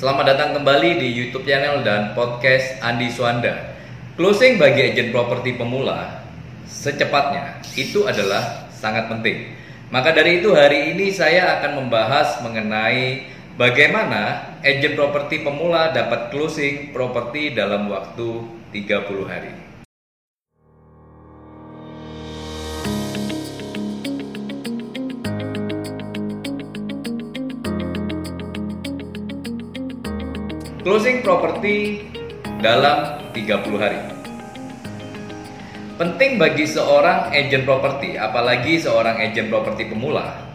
Selamat datang kembali di YouTube channel dan podcast Andi Suanda. Closing bagi agen properti pemula secepatnya itu adalah sangat penting. Maka dari itu hari ini saya akan membahas mengenai bagaimana agen properti pemula dapat closing properti dalam waktu 30 hari. Closing properti dalam 30 hari. Penting bagi seorang agent properti, apalagi seorang agent properti pemula,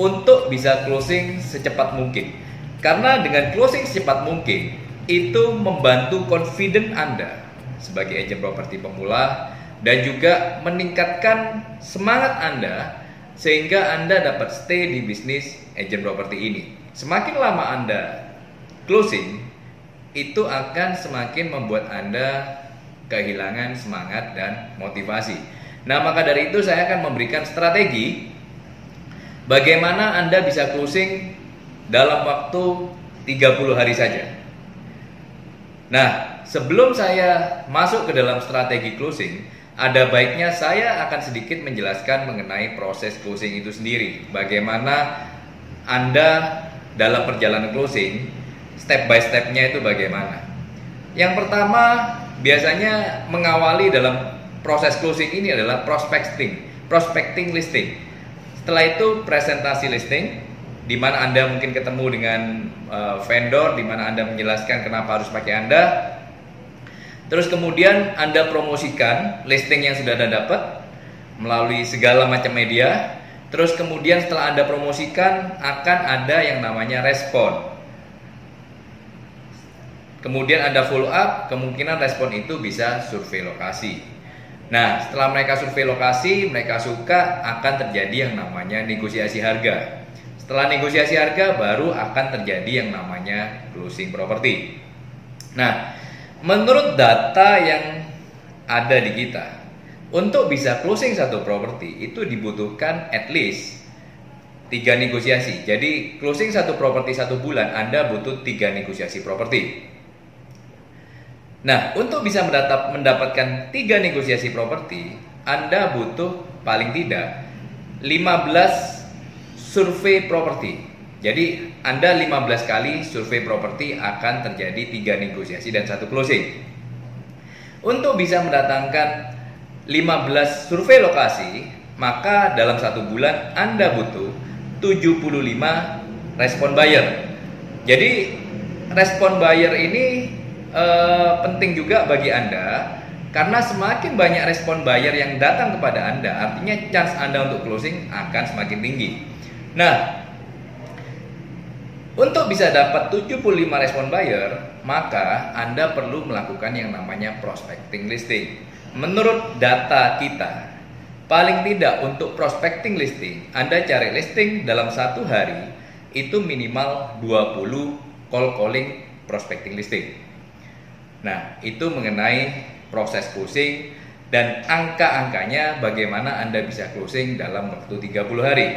untuk bisa closing secepat mungkin. Karena dengan closing secepat mungkin, itu membantu confident Anda sebagai agent properti pemula dan juga meningkatkan semangat Anda sehingga Anda dapat stay di bisnis agent properti ini. Semakin lama Anda closing, itu akan semakin membuat Anda kehilangan semangat dan motivasi. Nah, maka dari itu saya akan memberikan strategi bagaimana Anda bisa closing dalam waktu 30 hari saja. Nah, sebelum saya masuk ke dalam strategi closing, ada baiknya saya akan sedikit menjelaskan mengenai proses closing itu sendiri. Bagaimana Anda dalam perjalanan closing step by stepnya itu bagaimana. Yang pertama biasanya mengawali dalam proses closing ini adalah prospecting, prospecting listing. Setelah itu presentasi listing, di mana Anda mungkin ketemu dengan uh, vendor, di mana Anda menjelaskan kenapa harus pakai Anda. Terus kemudian Anda promosikan listing yang sudah Anda dapat melalui segala macam media. Terus kemudian setelah Anda promosikan akan ada yang namanya respon. Kemudian ada follow up, kemungkinan respon itu bisa survei lokasi. Nah, setelah mereka survei lokasi, mereka suka akan terjadi yang namanya negosiasi harga. Setelah negosiasi harga, baru akan terjadi yang namanya closing properti. Nah, menurut data yang ada di kita, untuk bisa closing satu properti itu dibutuhkan at least tiga negosiasi. Jadi closing satu properti satu bulan, Anda butuh tiga negosiasi properti. Nah, untuk bisa mendapatkan tiga negosiasi properti, Anda butuh paling tidak 15 survei properti. Jadi, Anda 15 kali survei properti akan terjadi tiga negosiasi dan satu closing. Untuk bisa mendatangkan 15 survei lokasi, maka dalam satu bulan Anda butuh 75 respon buyer. Jadi, respon buyer ini uh, penting juga bagi Anda karena semakin banyak respon buyer yang datang kepada Anda, artinya chance Anda untuk closing akan semakin tinggi. Nah, untuk bisa dapat 75 respon buyer, maka Anda perlu melakukan yang namanya prospecting listing. Menurut data kita, paling tidak untuk prospecting listing, Anda cari listing dalam satu hari itu minimal 20 call calling prospecting listing. Nah, itu mengenai proses closing dan angka-angkanya bagaimana Anda bisa closing dalam waktu 30 hari.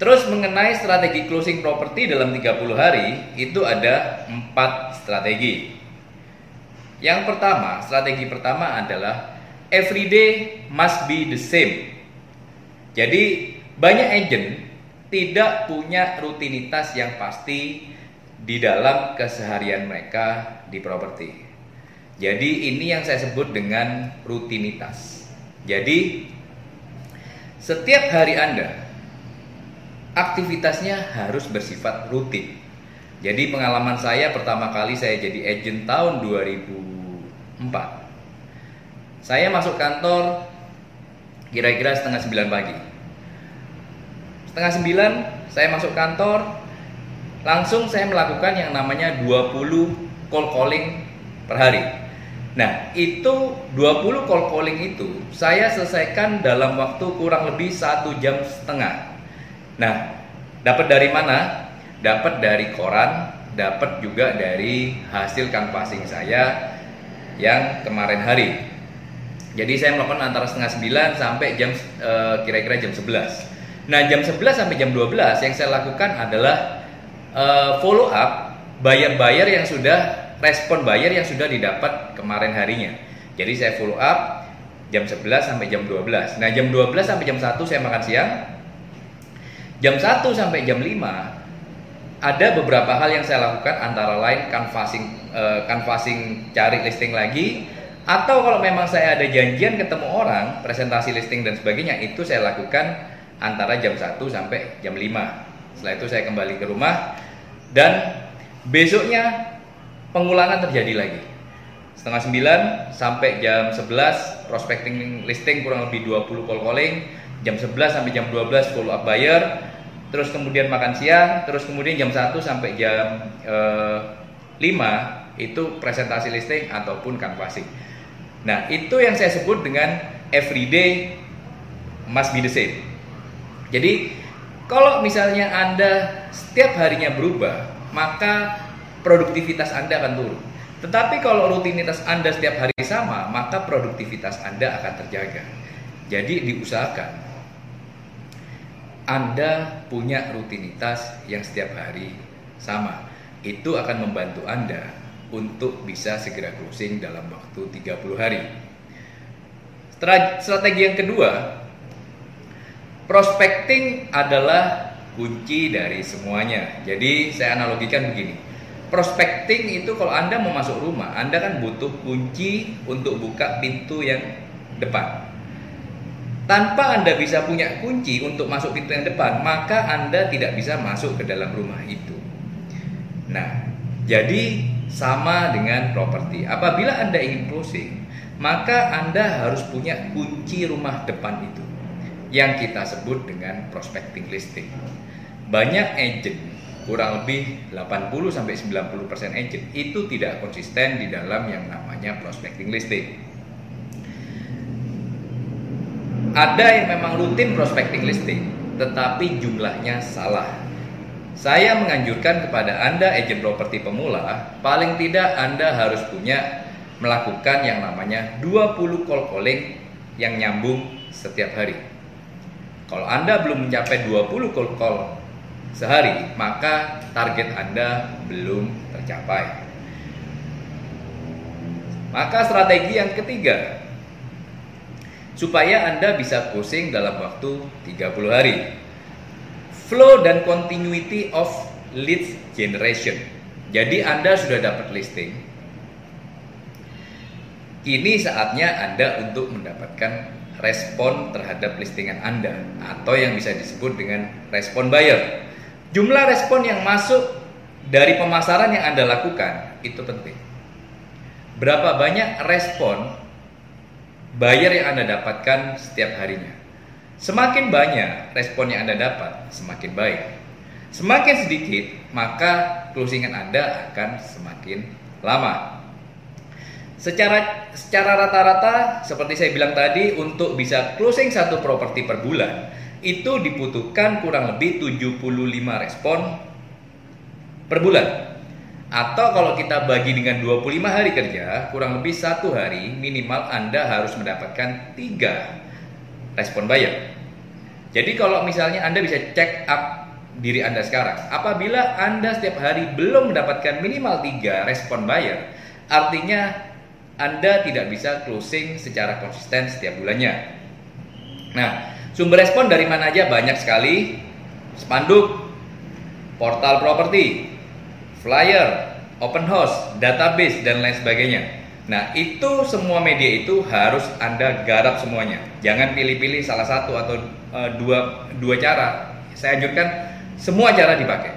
Terus mengenai strategi closing properti dalam 30 hari itu ada 4 strategi. Yang pertama, strategi pertama adalah everyday must be the same. Jadi banyak agent tidak punya rutinitas yang pasti di dalam keseharian mereka di properti. Jadi ini yang saya sebut dengan rutinitas. Jadi setiap hari Anda aktivitasnya harus bersifat rutin. Jadi pengalaman saya pertama kali saya jadi agent tahun 2004. Saya masuk kantor kira-kira setengah sembilan pagi. Setengah sembilan saya masuk kantor, langsung saya melakukan yang namanya 20 call calling per hari. Nah, itu 20 call calling itu saya selesaikan dalam waktu kurang lebih satu jam setengah. Nah, dapat dari mana? Dapat dari koran, dapat juga dari hasil canvassing saya yang kemarin hari. Jadi saya melakukan antara setengah 9 sampai jam eh, kira-kira jam 11. Nah, jam 11 sampai jam 12 yang saya lakukan adalah uh, follow up buyer-buyer yang sudah respon buyer yang sudah didapat kemarin harinya. Jadi saya follow up jam 11 sampai jam 12. Nah, jam 12 sampai jam 1 saya makan siang. Jam 1 sampai jam 5 ada beberapa hal yang saya lakukan antara lain canvassing uh, canvassing cari listing lagi atau kalau memang saya ada janjian ketemu orang, presentasi listing dan sebagainya itu saya lakukan antara jam 1 sampai jam 5. Setelah itu saya kembali ke rumah dan besoknya pengulangan terjadi lagi. Setengah 9 sampai jam 11 prospecting listing kurang lebih 20 call calling jam 11 sampai jam 12 follow up buyer terus kemudian makan siang terus kemudian jam 1 sampai jam eh, 5 itu presentasi listing ataupun canvassing. Nah itu yang saya sebut dengan everyday must be the same. Jadi kalau misalnya anda setiap harinya berubah maka produktivitas Anda akan turun. Tetapi kalau rutinitas Anda setiap hari sama, maka produktivitas Anda akan terjaga. Jadi diusahakan Anda punya rutinitas yang setiap hari sama. Itu akan membantu Anda untuk bisa segera closing dalam waktu 30 hari. Strategi yang kedua, prospecting adalah kunci dari semuanya. Jadi saya analogikan begini prospecting itu kalau Anda mau masuk rumah, Anda kan butuh kunci untuk buka pintu yang depan. Tanpa Anda bisa punya kunci untuk masuk pintu yang depan, maka Anda tidak bisa masuk ke dalam rumah itu. Nah, jadi sama dengan properti. Apabila Anda ingin closing, maka Anda harus punya kunci rumah depan itu yang kita sebut dengan prospecting listing. Banyak agent kurang lebih 80 sampai 90% agent itu tidak konsisten di dalam yang namanya prospecting listing. Ada yang memang rutin prospecting listing, tetapi jumlahnya salah. Saya menganjurkan kepada Anda agent properti pemula, paling tidak Anda harus punya melakukan yang namanya 20 call calling yang nyambung setiap hari. Kalau Anda belum mencapai 20 call call sehari, maka target Anda belum tercapai. Maka strategi yang ketiga, supaya Anda bisa closing dalam waktu 30 hari. Flow dan continuity of lead generation. Jadi Anda sudah dapat listing. Kini saatnya Anda untuk mendapatkan respon terhadap listingan Anda atau yang bisa disebut dengan respon buyer. Jumlah respon yang masuk dari pemasaran yang Anda lakukan itu penting. Berapa banyak respon buyer yang Anda dapatkan setiap harinya? Semakin banyak respon yang Anda dapat, semakin baik. Semakin sedikit, maka closingan Anda akan semakin lama. Secara secara rata-rata seperti saya bilang tadi untuk bisa closing satu properti per bulan itu dibutuhkan kurang lebih 75 respon per bulan. Atau kalau kita bagi dengan 25 hari kerja, kurang lebih satu hari minimal Anda harus mendapatkan tiga respon buyer. Jadi kalau misalnya Anda bisa check up diri Anda sekarang, apabila Anda setiap hari belum mendapatkan minimal tiga respon buyer, artinya Anda tidak bisa closing secara konsisten setiap bulannya. Nah, Sumber respon dari mana aja banyak sekali. Spanduk, portal properti, flyer, open house, database dan lain sebagainya. Nah, itu semua media itu harus Anda garap semuanya. Jangan pilih-pilih salah satu atau e, dua dua cara. Saya anjurkan semua cara dipakai.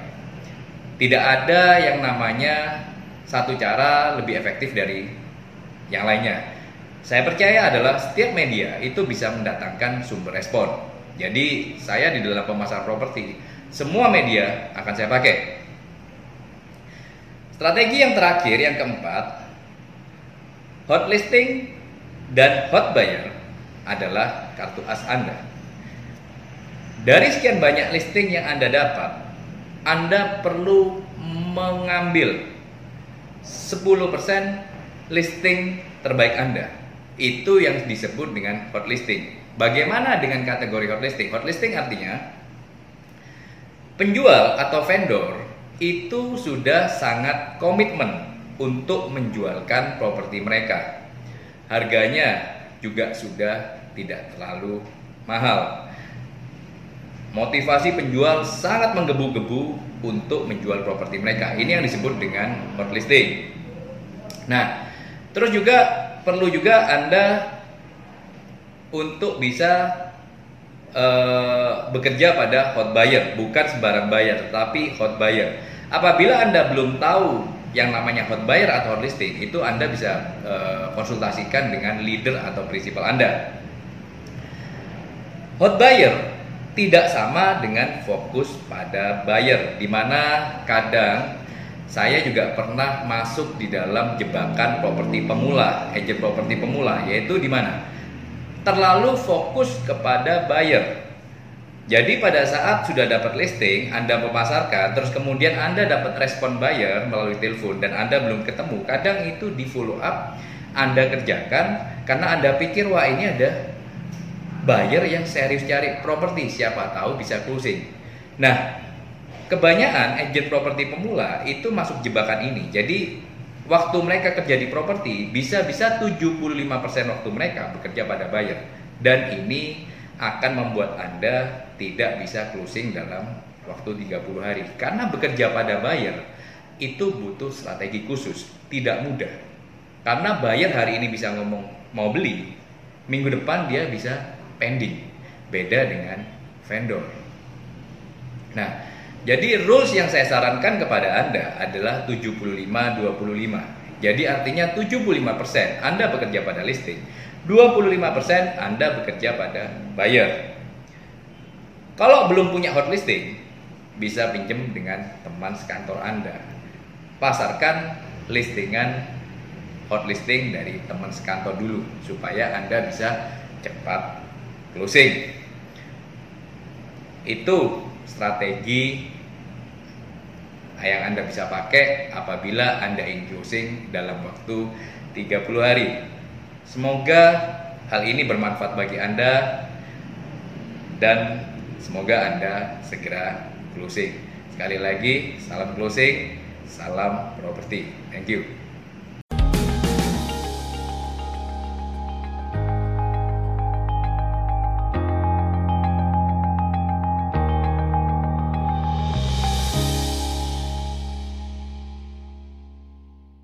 Tidak ada yang namanya satu cara lebih efektif dari yang lainnya. Saya percaya adalah setiap media itu bisa mendatangkan sumber respon. Jadi saya di dalam pemasaran properti, semua media akan saya pakai. Strategi yang terakhir, yang keempat, hot listing dan hot buyer adalah kartu as Anda. Dari sekian banyak listing yang Anda dapat, Anda perlu mengambil 10% listing terbaik Anda itu yang disebut dengan hot listing. Bagaimana dengan kategori hot listing? Hot listing artinya penjual atau vendor itu sudah sangat komitmen untuk menjualkan properti mereka. Harganya juga sudah tidak terlalu mahal. Motivasi penjual sangat menggebu-gebu untuk menjual properti mereka. Ini yang disebut dengan hot listing. Nah, terus juga perlu juga Anda untuk bisa uh, bekerja pada hot buyer, bukan sembarang buyer, tetapi hot buyer. Apabila Anda belum tahu yang namanya hot buyer atau hot listing, itu Anda bisa uh, konsultasikan dengan leader atau prinsipal Anda. Hot buyer tidak sama dengan fokus pada buyer, di mana kadang saya juga pernah masuk di dalam jebakan properti pemula, agent properti pemula, yaitu di mana terlalu fokus kepada buyer. Jadi pada saat sudah dapat listing, Anda memasarkan, terus kemudian Anda dapat respon buyer melalui telepon dan Anda belum ketemu, kadang itu di follow up Anda kerjakan karena Anda pikir wah ini ada buyer yang serius cari properti, siapa tahu bisa closing. Nah, kebanyakan agent properti pemula itu masuk jebakan ini. Jadi waktu mereka kerja di properti bisa-bisa 75% waktu mereka bekerja pada buyer. Dan ini akan membuat Anda tidak bisa closing dalam waktu 30 hari. Karena bekerja pada buyer itu butuh strategi khusus tidak mudah. Karena buyer hari ini bisa ngomong mau beli minggu depan dia bisa pending. Beda dengan vendor. Nah jadi rules yang saya sarankan kepada Anda adalah 75-25. Jadi artinya 75% Anda bekerja pada listing, 25% Anda bekerja pada buyer. Kalau belum punya hot listing, bisa pinjam dengan teman sekantor Anda. Pasarkan listingan hot listing dari teman sekantor dulu supaya Anda bisa cepat closing. Itu strategi yang Anda bisa pakai apabila Anda ingin dalam waktu 30 hari. Semoga hal ini bermanfaat bagi Anda dan semoga Anda segera closing. Sekali lagi, salam closing, salam properti. Thank you.